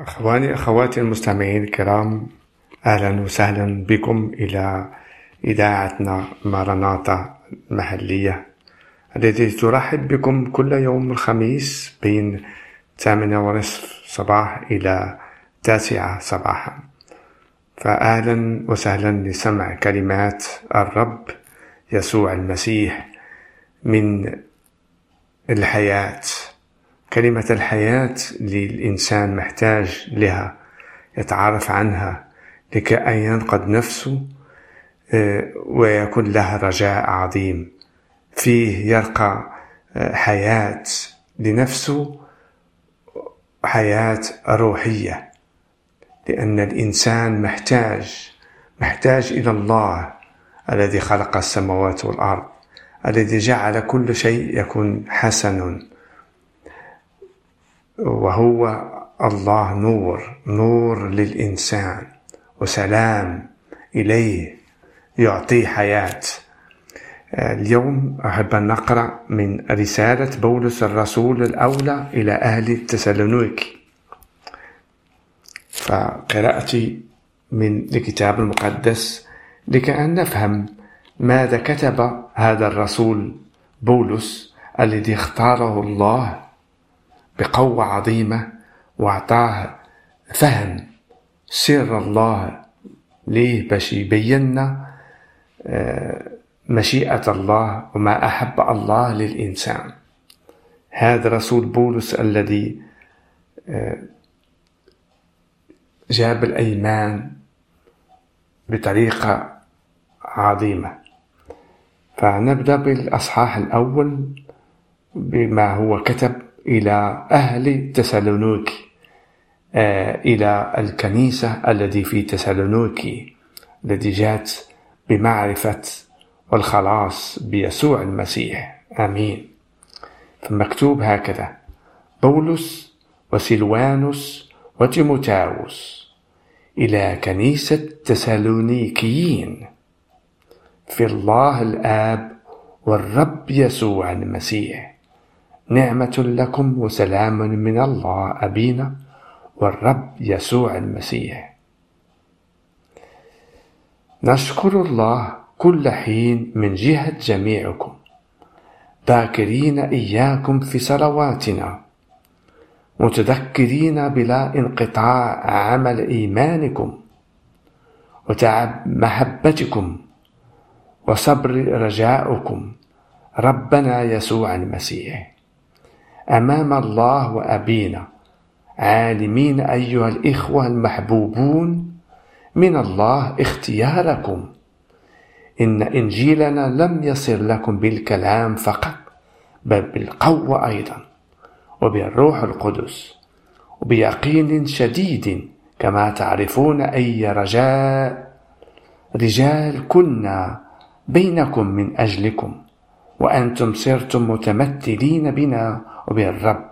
أخواني أخواتي المستمعين الكرام أهلا وسهلا بكم إلى إذاعتنا مارناطا المحلية التي ترحب بكم كل يوم الخميس بين الثامنة ونصف صباح إلى التاسعة صباحا. فأهلا وسهلا لسمع كلمات الرب يسوع المسيح من الحياة. كلمة الحياة للإنسان محتاج لها يتعرف عنها لكي ينقذ نفسه آه، ويكون لها رجاء عظيم. فيه يلقى آه، حياة لنفسه حياة روحية. لأن الإنسان محتاج محتاج إلى الله الذي خلق السماوات والأرض الذي جعل كل شيء يكون حسن وهو الله نور نور للإنسان وسلام إليه يعطيه حياة. اليوم أحب أن نقرأ من رسالة بولس الرسول الأولى إلى أهل تسالونيكي فقراءتي من الكتاب المقدس لكي أن نفهم ماذا كتب هذا الرسول بولس الذي اختاره الله بقوة عظيمة وأعطاه فهم سر الله ليه باش يبين آه، مشيئة الله وما أحب الله للإنسان. هذا رسول بولس الذي آه، جاب الأيمان بطريقة عظيمة. فنبدأ بالأصحاح الأول بما هو كتب إلى أهل تسالونيكي آه، إلى الكنيسة التي في تسالونيكي التي جاءت بمعرفة والخلاص بيسوع المسيح. آمين. فمكتوب هكذا بولس وسلوانوس وتيموتاوس إلى كنيسة تسالونيكيين. في الله الآب والرب يسوع المسيح. نعمة لكم وسلام من الله أبينا والرب يسوع المسيح. نشكر الله كل حين من جهة جميعكم. ذاكرين إياكم في صلواتنا. متذكرين بلا انقطاع عمل إيمانكم. وتعب محبتكم وصبر رجاؤكم. ربنا يسوع المسيح. أمام الله وأبينا. عالمين أيها الإخوة المحبوبون من الله اختياركم. إن إنجيلنا لم يصل لكم بالكلام فقط بل بالقوة أيضا وبالروح القدس وبيقين شديد كما تعرفون أي رجاء رجال كنا بينكم من أجلكم. وأنتم صرتم متمثلين بنا وبالرب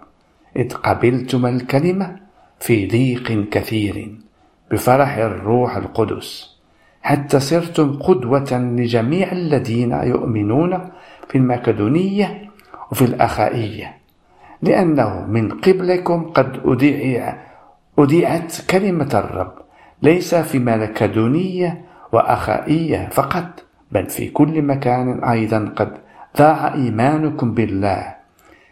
إذ قبلتم الكلمة في ضيق كثير بفرح الروح القدس حتى صرتم قدوة لجميع الذين يؤمنون في المكدونية وفي الأخائية لأنه من قبلكم قد أدعي أدعت كلمة الرب ليس في مكدونية وأخائية فقط بل في كل مكان أيضا قد ضاع إيمانكم بالله.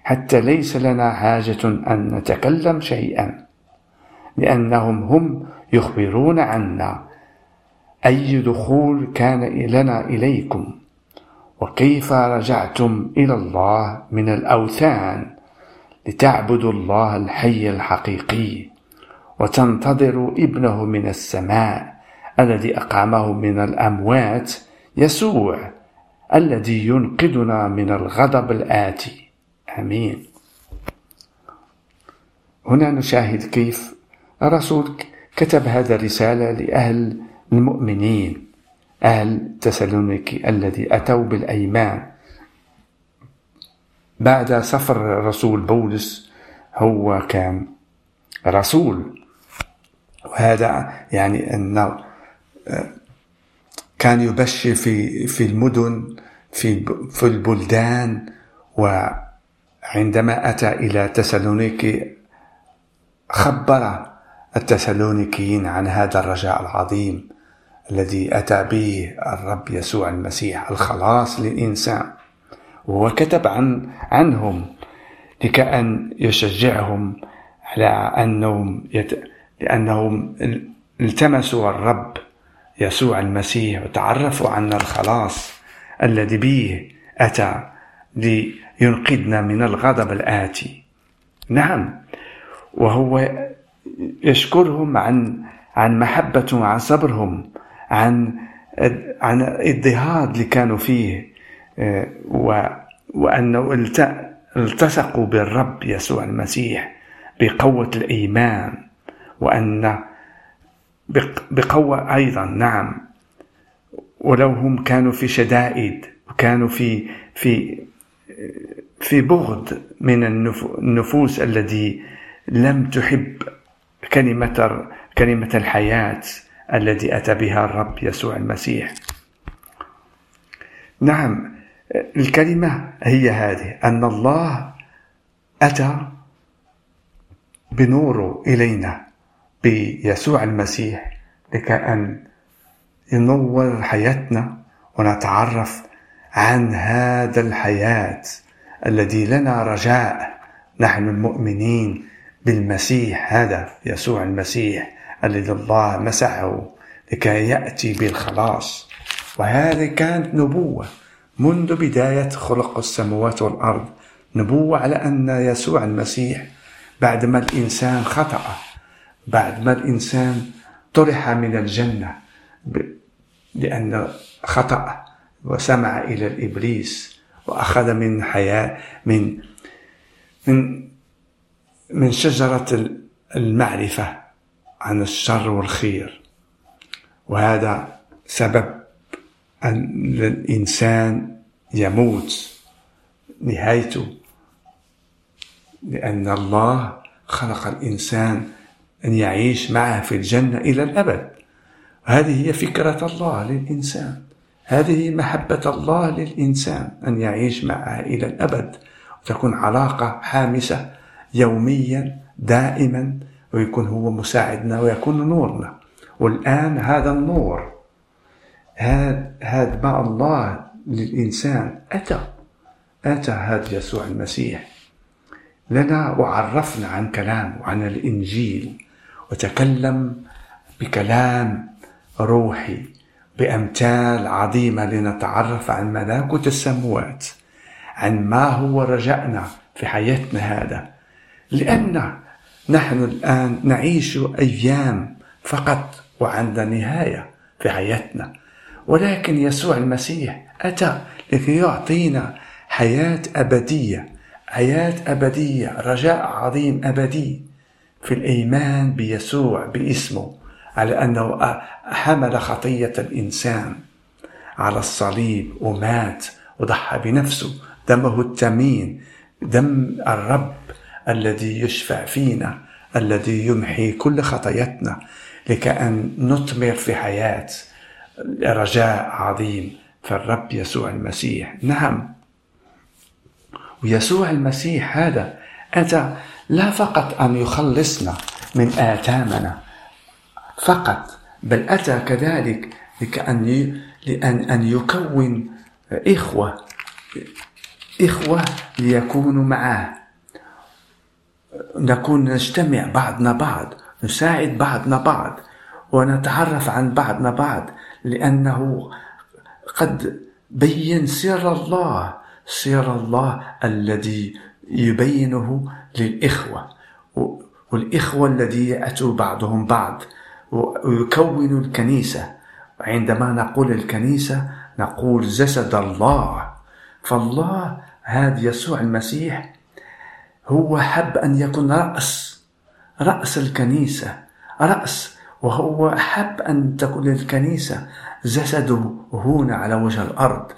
حتى ليس لنا حاجة أن نتكلم شيئا. لأنهم هم يخبرون عنا أي دخول كان لنا إليكم. وكيف رجعتم إلى الله من الأوثان لتعبدوا الله الحي الحقيقي وتنتظروا ابنه من السماء الذي أقامه من الأموات يسوع. الذي ينقذنا من الغضب الآتي. آمين. هنا نشاهد كيف الرسول كتب هذا الرسالة لأهل المؤمنين. أهل تسالونيكي الذي أتوا بالأيمان. بعد سفر الرسول بولس هو كان رسول. وهذا يعني آه، كان يبشر في في المدن في في البلدان و عندما أتى إلى تسالونيكي خبر التسالونيكيين عن هذا الرجاء العظيم الذي أتى به الرب يسوع المسيح الخلاص للإنسان. وهو كتب عن عنهم لكأن يشجعهم على أنهم يت... لأنهم التمسوا الرب يسوع المسيح وتعرفوا عن الخلاص الذي به أتى لينقذنا من الغضب الآتي. نعم وهو يشكرهم عن عن محبتهم عن صبرهم عن عن الاضطهاد اللي كانوا فيه وأنه التصقوا بالرب يسوع المسيح بقوة الإيمان وأن بقوة أيضا نعم. ولو هم كانوا في شدائد وكانوا في في في بغض من النفوس الذي لم تحب كلمة كلمة الحياة الذي أتى بها الرب يسوع المسيح. نعم الكلمة هي هذه أن الله أتى بنوره إلينا. بيسوع المسيح لكأن ينور حياتنا ونتعرف عن هذا الحياة الذي لنا رجاء. نحن المؤمنين بالمسيح هذا يسوع المسيح الذي الله مسحه لكي يأتي بالخلاص. وهذه كانت نبوة منذ بداية خلق السماوات والأرض. نبوة على أن يسوع المسيح بعدما الإنسان خطأ بعدما الإنسان طرح من الجنة لأن خطأ وسمع إلى الإبليس وأخذ من حياة من من من شجرة المعرفة عن الشر والخير. وهذا سبب أن الإنسان يموت نهايته. لأن الله خلق الإنسان أن يعيش معه في الجنة إلى الأبد. هذه هي فكرة الله للإنسان. هذه محبة الله للإنسان أن يعيش معه إلى الأبد. وتكون علاقة حامسة يوميا دائما ويكون هو مساعدنا ويكون نورنا. والآن هذا النور هذا هذا ما الله للإنسان أتى. أتى هذا يسوع المسيح. لنا وعرفنا عن كلام وعن الإنجيل. وتكلم بكلام روحي بأمثال عظيمة لنتعرف عن ملكوت السموات عن ما هو رجعنا في حياتنا هذا. لأن نحن الآن نعيش أيام فقط وعند نهاية في حياتنا. ولكن يسوع المسيح أتى لكي يعطينا حياة أبدية حياة أبدية رجاء عظيم أبدي. في الإيمان بيسوع باسمه على أنه حمل خطية الإنسان على الصليب ومات وضحى بنفسه. دمه الثمين دم الرب الذي يشفع فينا الذي يمحي كل خطاياتنا لكأن نثمر في حياة رجاء عظيم في الرب يسوع المسيح. نعم. ويسوع المسيح هذا أتى لا فقط أن يخلصنا من آثامنا فقط بل أتى كذلك لكأن لأن أن يكون إخوة إخوة ليكونوا معه نكون نجتمع بعضنا بعض نساعد بعضنا بعض ونتعرف عن بعضنا بعض لأنه قد بين سر الله سر الله الذي يبينه للإخوة. والإخوة الذي يأتوا بعضهم بعض. ويكونوا الكنيسة. وعندما نقول الكنيسة نقول جسد الله. فالله هذا يسوع المسيح هو حب أن يكون رأس. رأس الكنيسة. رأس. وهو حب أن تكون الكنيسة. جسده هنا على وجه الأرض.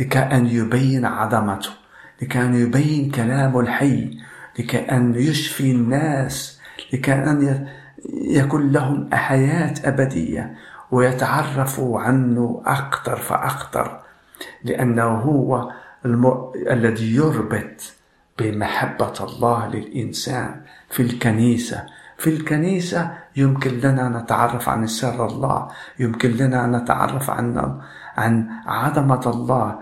لكأن يبين عظمته. لكأن يبين كلامه الحي. لكأن يشفي الناس لكأن يكون لهم حياة أبدية ويتعرفوا عنه أكثر فأكثر لأنه هو الم... الذي يربط بمحبة الله للإنسان في الكنيسة. في الكنيسة يمكن لنا نتعرف عن سر الله يمكن لنا نتعرف عن عن عظمة الله.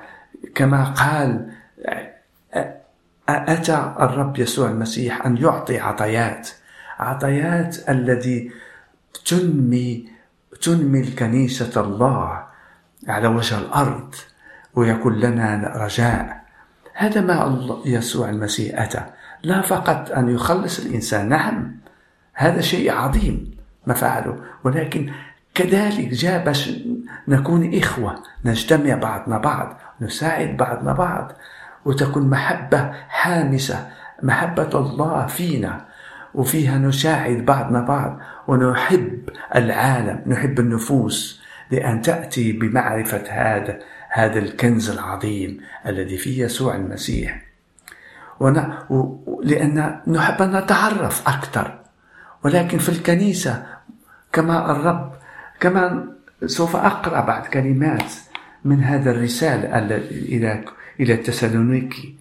كما قال أتى الرب يسوع المسيح أن يعطي عطيات عطيات الذي تنمي تنمي الكنيسة الله على وجه الأرض ويكون لنا رجاء. هذا ما يسوع المسيح أتى. لا فقط أن يخلص الإنسان نعم هذا شيء عظيم ما فعله ولكن كذلك جاء باش نكون إخوة نجتمع بعضنا بعض نساعد بعضنا بعض. وتكون محبة حامسة محبة الله فينا. وفيها نساعد بعضنا بعض ونحب العالم نحب النفوس لأن تأتي بمعرفة هذا هذا الكنز العظيم الذي في يسوع المسيح. لأن نحب أن نتعرف أكثر. ولكن في الكنيسة كما الرب كما سوف أقرأ بعض كلمات من هذا الرسالة إلى إلى التسالونيكي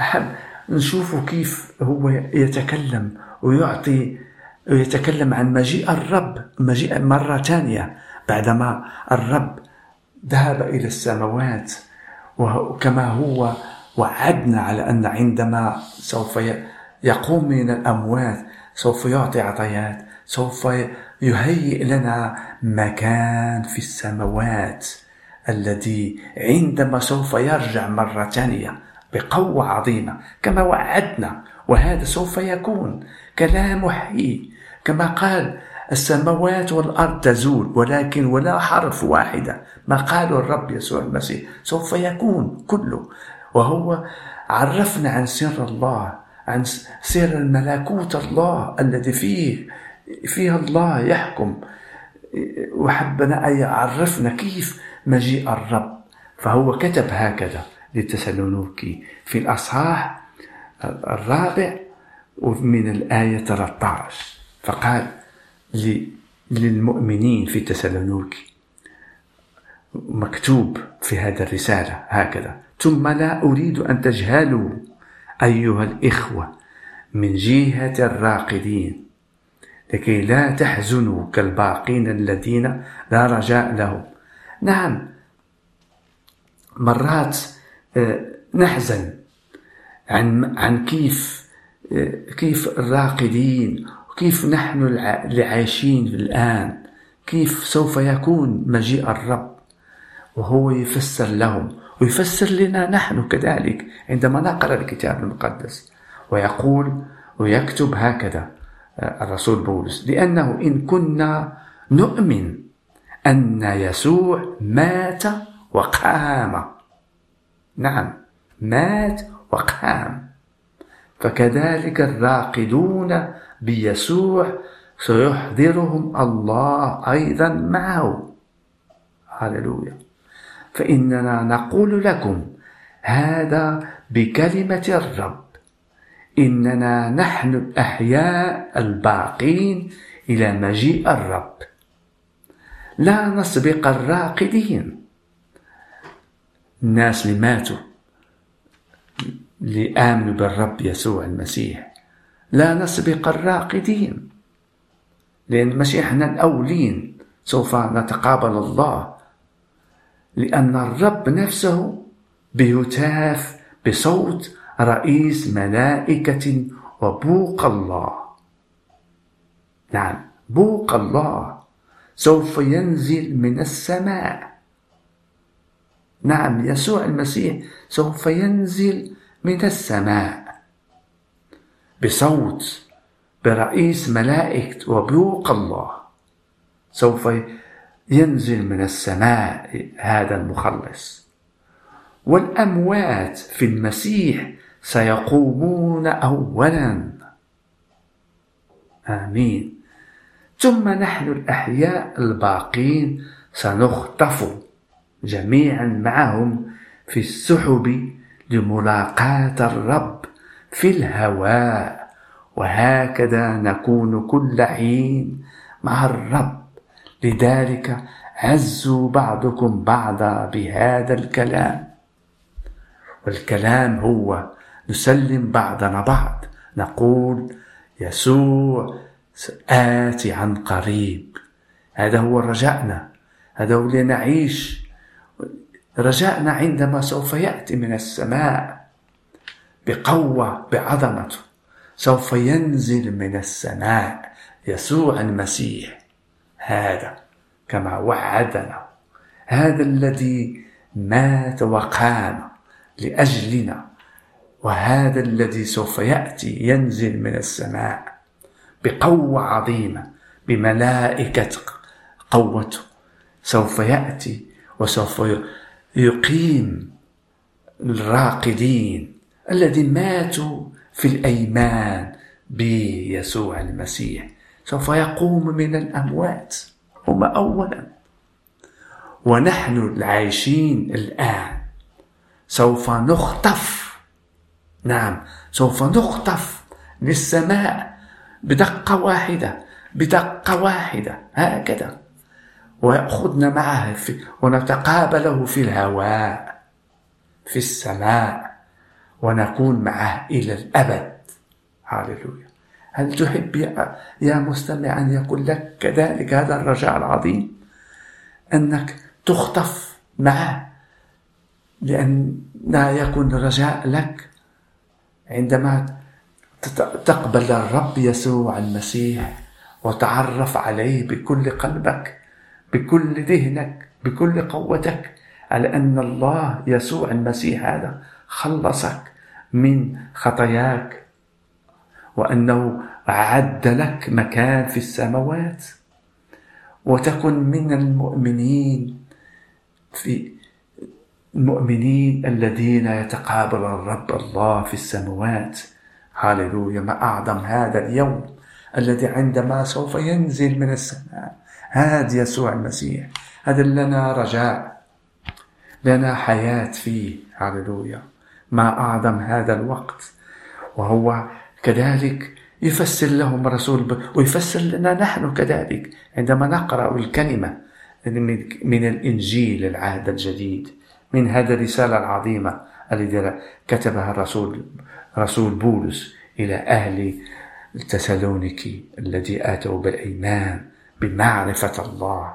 أحب نشوف كيف هو يتكلم ويعطي ويتكلم عن مجيء الرب مجيء مرة ثانية بعدما الرب ذهب إلى السماوات. وكما هو وعدنا على أن عندما سوف يقوم من الأموات سوف يعطي عطيات سوف يهيئ لنا مكان في السماوات. الذي عندما سوف يرجع مرة ثانية بقوة عظيمة كما وعدنا وهذا سوف يكون كلام حي كما قال السماوات والأرض تزول ولكن ولا حرف واحدة. ما قاله الرب يسوع المسيح سوف يكون كله. وهو عرفنا عن سر الله عن سر الملكوت الله الذي فيه فيها الله يحكم. وحبنا أن يعرفنا كيف مجيء الرب. فهو كتب هكذا لتسالونيكي في الأصحاح الرابع ومن الآية 13 فقال للمؤمنين في تسالونيكي مكتوب في هذه الرسالة هكذا ثم لا أريد أن تجهلوا أيها الإخوة من جهة الراقدين لكي لا تحزنوا كالباقين الذين لا رجاء لهم. نعم. مرات آه، نحزن عن عن كيف آه، كيف الراقدين وكيف نحن اللي عايشين الآن كيف سوف يكون مجيء الرب وهو يفسر لهم ويفسر لنا نحن كذلك عندما نقرأ الكتاب المقدس ويقول ويكتب هكذا آه، الرسول بولس لأنه إن كنا نؤمن أن يسوع مات وقام. نعم مات وقام. فكذلك الراقدون بيسوع سيحضرهم الله أيضا معه. هللويا. فإننا نقول لكم هذا بكلمة الرب. إننا نحن الأحياء الباقين إلى مجيء الرب. لا نسبق الراقدين. الناس اللي ماتوا اللي آمنوا بالرب يسوع المسيح لا نسبق الراقدين. لأن المسيح إحنا الأولين سوف نتقابل الله لأن الرب نفسه بهتاف بصوت رئيس ملائكة وبوق الله. نعم بوق الله. سوف ينزل من السماء. نعم يسوع المسيح سوف ينزل من السماء. بصوت برئيس ملائكة وبوق الله سوف ينزل من السماء هذا المخلص. والأموات في المسيح سيقومون أولا. آمين. ثم نحن الأحياء الباقين سنخطف جميعا معهم في السحب لملاقاة الرب في الهواء وهكذا نكون كل حين مع الرب. لذلك عزوا بعضكم بعضا بهذا الكلام. والكلام هو نسلم بعضنا بعض نقول يسوع آتي عن قريب. هذا هو رجائنا هذا هو لنعيش رجائنا عندما سوف يأتي من السماء بقوة بعظمته سوف ينزل من السماء يسوع المسيح. هذا كما وعدنا. هذا الذي مات وقام لأجلنا. وهذا الذي سوف يأتي ينزل من السماء. بقوة عظيمة بملائكه قوته سوف يأتي وسوف يقيم الراقدين الذين ماتوا في الأيمان بيسوع المسيح. سوف يقوم من الأموات. هم اولا. ونحن العايشين الآن. سوف نخطف. نعم سوف نخطف للسماء. بدقة واحدة بدقة واحدة هكذا. ويأخذنا معه في ونتقابله في الهواء في السماء ونكون معه إلى الأبد. هللويا هل تحب يا مستمع أن يكون لك كذلك هذا الرجاء العظيم؟ أنك تخطف معه لأن لا يكون رجاء لك عندما تقبل الرب يسوع المسيح وتعرف عليه بكل قلبك بكل ذهنك بكل قوتك على أن الله يسوع المسيح هذا خلصك من خطاياك وأنه أعد لك مكان في السماوات وتكن من المؤمنين في المؤمنين الذين يتقابل الرب الله في السماوات. هاللويا ما أعظم هذا اليوم الذي عندما سوف ينزل من السماء. هذا يسوع المسيح هذا لنا رجاء لنا حياة فيه. هاللويا ما أعظم هذا الوقت. وهو كذلك يفسر لهم رسول ويفسر لنا نحن كذلك. عندما نقرأ الكلمة من الإنجيل العهد الجديد من هذه الرسالة العظيمة التي كتبها الرسول رسول بولس إلى أهل تسالونيكي الذي آتوا بالإيمان بمعرفة الله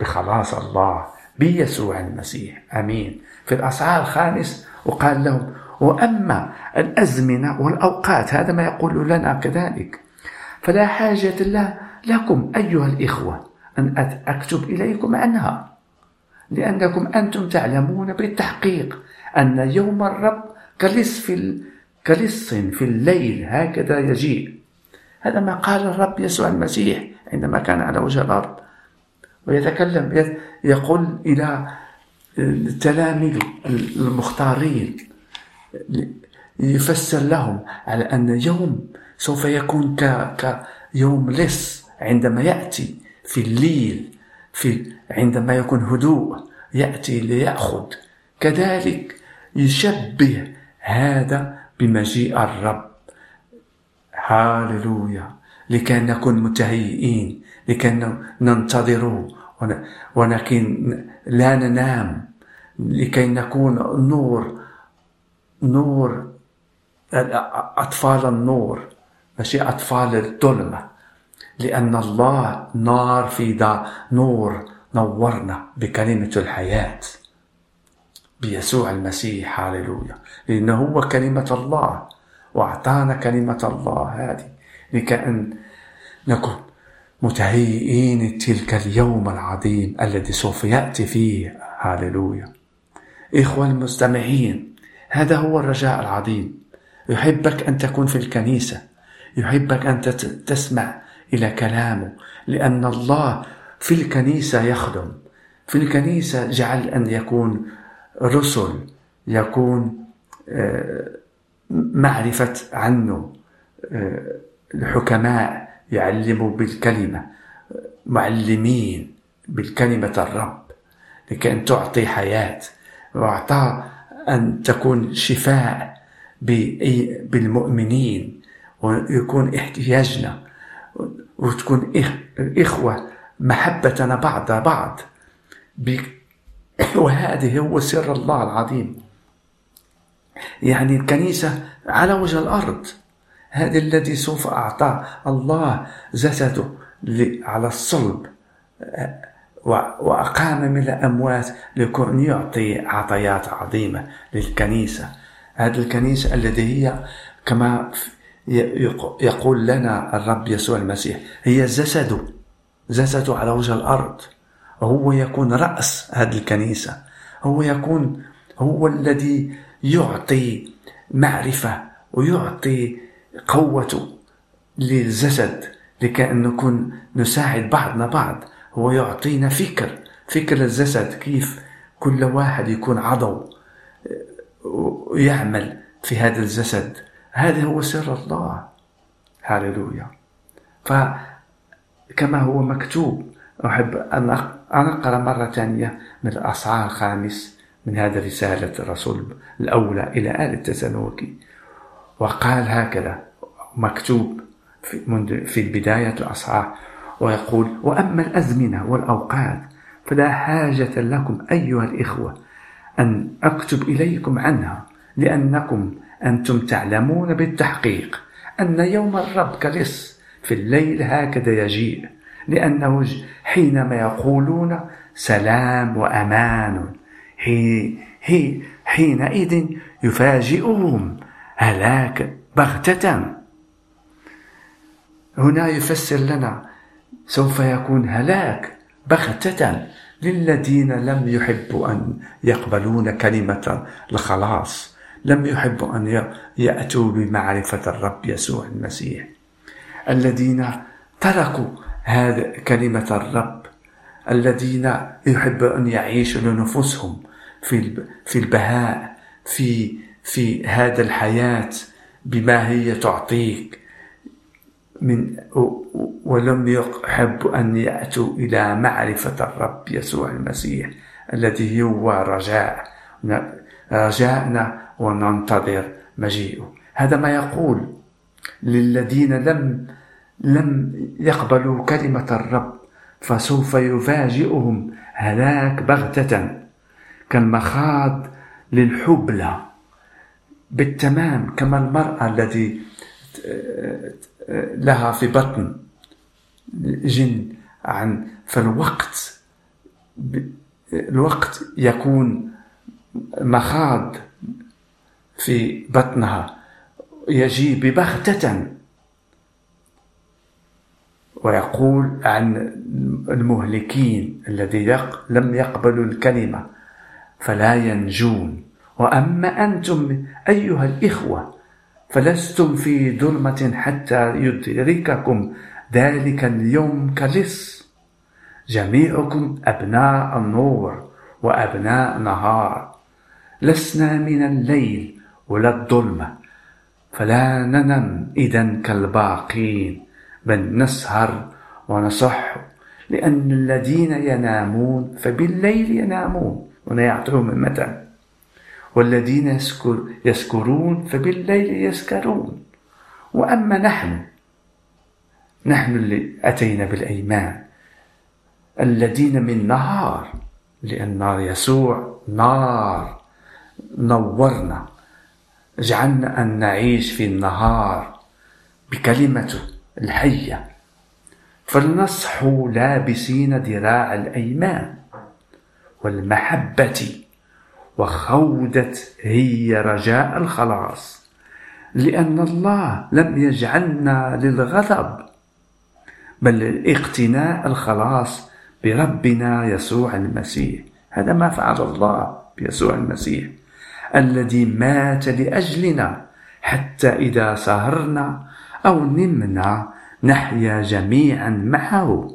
بخلاص الله بيسوع المسيح آمين. في الأصحاح الخامس وقال لهم وأما الأزمنة والأوقات هذا ما يقول لنا كذلك. فلا حاجة لكم أيها الإخوة أن أكتب إليكم عنها لأنكم أنتم تعلمون بالتحقيق أن يوم الرب كلص في كلص في الليل هكذا يجيء. هذا ما قال الرب يسوع المسيح عندما كان على وجه الأرض. ويتكلم يقول إلى التلاميذ المختارين يفسر لهم على أن يوم سوف يكون كيوم لص عندما يأتي في الليل في عندما يكون هدوء يأتي ليأخذ. كذلك يشبه هذا بمجيء الرب. هاللويا لكي نكون متهيئين. لكي ننتظره ولكن لا ننام. لكي نكون نور. نور أطفال النور. ماشي أطفال الظلمة. لأن الله نار في دا نور. نورنا بكلمة الحياة. بيسوع المسيح هاللويا لأنه هو كلمة الله وأعطانا كلمة الله هذه. لكأن نكون متهيئين تلك اليوم العظيم الذي سوف يأتي فيه. هاللويا إخوة المستمعين هذا هو الرجاء العظيم. يحبك أن تكون في الكنيسة. يحبك أن تسمع إلى كلامه. لأن الله في الكنيسة يخدم. في الكنيسة جعل أن يكون رسل يكون آه، معرفة عنه آه، الحكماء يعلموا بالكلمة معلمين بالكلمة الرب لكي أن تعطي حياة وأعطى أن تكون شفاء بالمؤمنين ويكون احتياجنا وتكون إخوة محبتنا بعض بعض وهذه هو سر الله العظيم. يعني الكنيسة على وجه الأرض هذا الذي سوف أعطاه الله جسده على الصلب وأقام من الأموات لكون يعطي عطيات عظيمة للكنيسة. هذه الكنيسة التي هي كما يقول لنا الرب يسوع المسيح هي جسده جسده على وجه الأرض. هو يكون رأس هذه الكنيسة. هو يكون هو الذي يعطي معرفة ويعطي قوة للجسد لكي نكون نساعد بعضنا بعض. هو يعطينا فكر فكر الجسد كيف كل واحد يكون عضو ويعمل في هذا الجسد. هذا هو سر الله. هاللويا. فكما هو مكتوب أحب أن أقرأ مرة ثانية من الأصحاح الخامس من هذه رسالة الرسول الأولى إلى آل التسالونيكي وقال هكذا مكتوب في, منذ في بداية الأصحاح ويقول وأما الأزمنة والأوقات فلا حاجة لكم أيها الإخوة أن أكتب إليكم عنها لأنكم أنتم تعلمون بالتحقيق أن يوم الرب كلص في الليل هكذا يجيء. لأنه حينما يقولون سلام وأمان. هي هي حينئذ يفاجئهم هلاك بغتة. هنا يفسر لنا سوف يكون هلاك بغتة للذين لم يحبوا أن يقبلون كلمة الخلاص لم يحبوا أن يأتوا بمعرفة الرب يسوع المسيح. الذين تركوا هذا كلمة الرب الذين يحب أن يعيشوا لنفوسهم في في البهاء في في هذا الحياة بما هي تعطيك. من ولم يحب أن يأتوا إلى معرفة الرب يسوع المسيح الذي هو رجاء. رجاءنا وننتظر مجيئه. هذا ما يقول للذين لم لم يقبلوا كلمة الرب فسوف يفاجئهم هلاك بغتة كالمخاض للحبلى. بالتمام كما المرأة التي لها في بطن جن عن فالوقت الوقت يكون مخاض في بطنها يجي ببغتة. ويقول عن المهلكين الذي لم يقبلوا الكلمة فلا ينجون. وأما أنتم أيها الإخوة فلستم في ظلمة حتى يدرككم ذلك اليوم كلص جميعكم أبناء النور وأبناء نهار. لسنا من الليل ولا الظلمة فلا ننم إذا كالباقين. بل نسهر ونصح لأن الذين ينامون فبالليل ينامون هنا يعطيهم مثل والذين يسكر يسكرون فبالليل يسكرون. وأما نحن نحن اللي أتينا بالأيمان الذين من نهار لأن يسوع نار نورنا جعلنا أن نعيش في النهار بكلمته. الحية فلنصحوا لابسين ذراع الأيمان والمحبة وخودت هي رجاء الخلاص لأن الله لم يجعلنا للغضب بل لاقتناء الخلاص بربنا يسوع المسيح. هذا ما فعل الله بيسوع المسيح الذي مات لأجلنا حتى إذا سهرنا أو نمنا نحيا جميعا معه.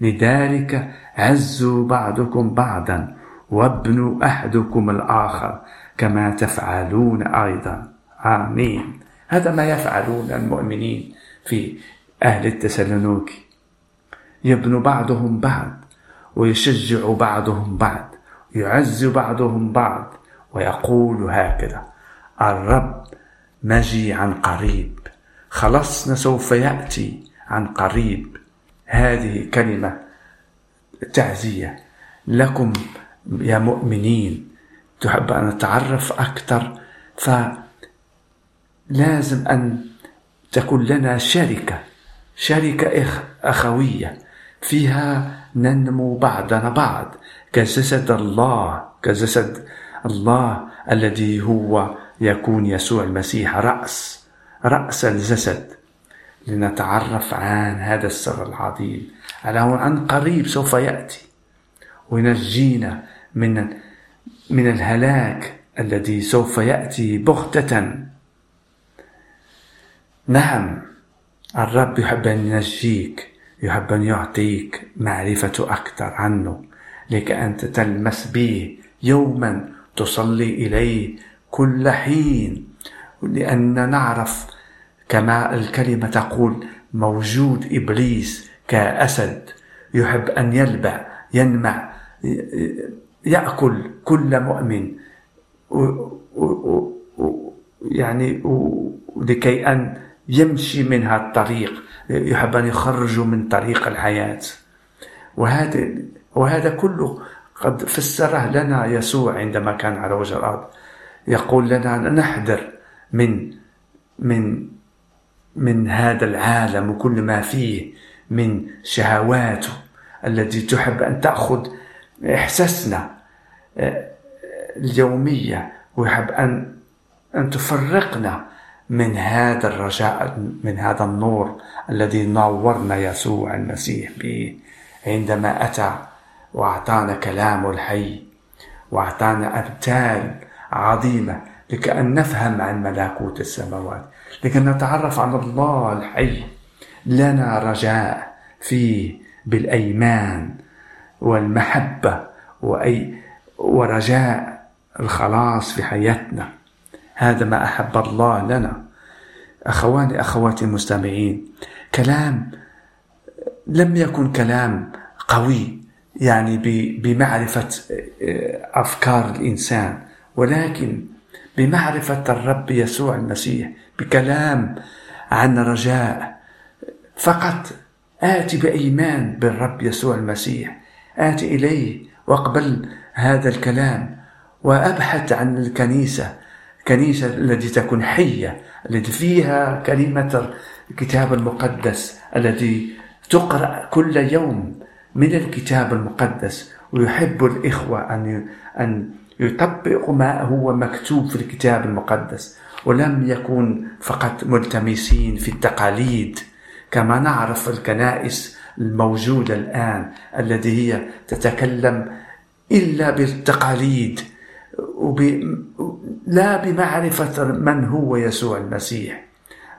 لذلك عزوا بعضكم بعضا وابنوا أحدكم الآخر كما تفعلون أيضا. آمين. هذا ما يفعلون المؤمنين في أهل التسالونيك يبنوا بعضهم بعض ويشجع بعضهم بعض يعز بعضهم بعض ويقول هكذا الرب مجي عن قريب. خلصنا سوف يأتي عن قريب. هذه كلمة تعزية. لكم يا مؤمنين تحب أن نتعرف أكثر؟ فلازم أن تكون لنا شركة شركة أخوية. فيها ننمو بعضنا بعض. كجسد الله كجسد الله الذي هو يكون يسوع المسيح رأس. رأس الجسد لنتعرف عن هذا السر العظيم. على عن قريب سوف يأتي وينجينا من من الهلاك الذي سوف يأتي بغتة. نعم الرب يحب أن ينجيك يحب أن يعطيك معرفة أكثر عنه لك أنت تلمس به يوما تصلي إليه كل حين. لأن نعرف كما الكلمة تقول موجود إبليس كأسد يحب أن يلبع ينمع يأكل كل مؤمن. يعني لكي أن يمشي من هذا الطريق يحب أن يخرجوا من طريق الحياة. وهذا وهذا كله قد فسره لنا يسوع عندما كان على وجه الأرض. يقول لنا نحذر من من من هذا العالم وكل ما فيه من شهواته التي تحب أن تأخذ إحساسنا آه، اليومية ويحب أن أن تفرقنا من هذا الرجاء من هذا النور الذي نورنا يسوع المسيح به عندما أتى وأعطانا كلامه الحي وأعطانا أبتال عظيمة لكأن نفهم عن ملكوت السماوات. لكي نتعرف على الله الحي. لنا رجاء فيه بالأيمان والمحبة وأي ورجاء الخلاص في حياتنا. هذا ما أحب الله لنا. أخواني أخواتي المستمعين كلام لم يكن كلام قوي يعني بمعرفة آه، أفكار الإنسان. ولكن بمعرفة الرب يسوع المسيح بكلام عن رجاء. فقط آتي بإيمان بالرب يسوع المسيح. آتي إليه واقبل هذا الكلام وأبحث عن الكنيسة كنيسة التي تكون حية التي فيها كلمة الكتاب المقدس التي تقرأ كل يوم من الكتاب المقدس. ويحب الإخوة أن أن يطبقوا ما هو مكتوب في الكتاب المقدس ولم يكن فقط ملتمسين في التقاليد كما نعرف الكنائس الموجودة الآن التي هي تتكلم إلا بالتقاليد وب... لا بمعرفة من هو يسوع المسيح.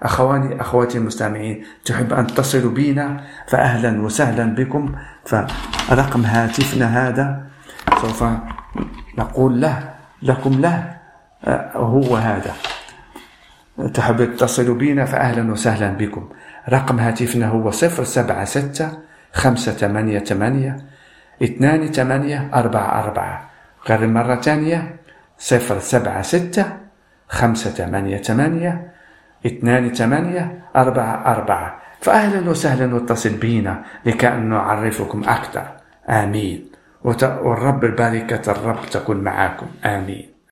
أخواني أخواتي المستمعين تحب أن تصلوا بنا فأهلا وسهلا بكم. فرقم هاتفنا هذا سوف نقول له لكم له آه، هو هذا. تحب تتصلوا بنا فأهلا وسهلا بكم. رقم هاتفنا هو صفر سبعة ستة خمسة ثمانية ثمانية اثنان ثمانية أربعة أربعة. غير مرة ثانية صفر سبعة ستة خمسة ثمانية ثمانية اثنان ثمانية أربعة أربعة. فأهلا وسهلا واتصل بنا لكي نعرفكم أكثر. آمين. والرب البركة الرب تكون معكم آمين.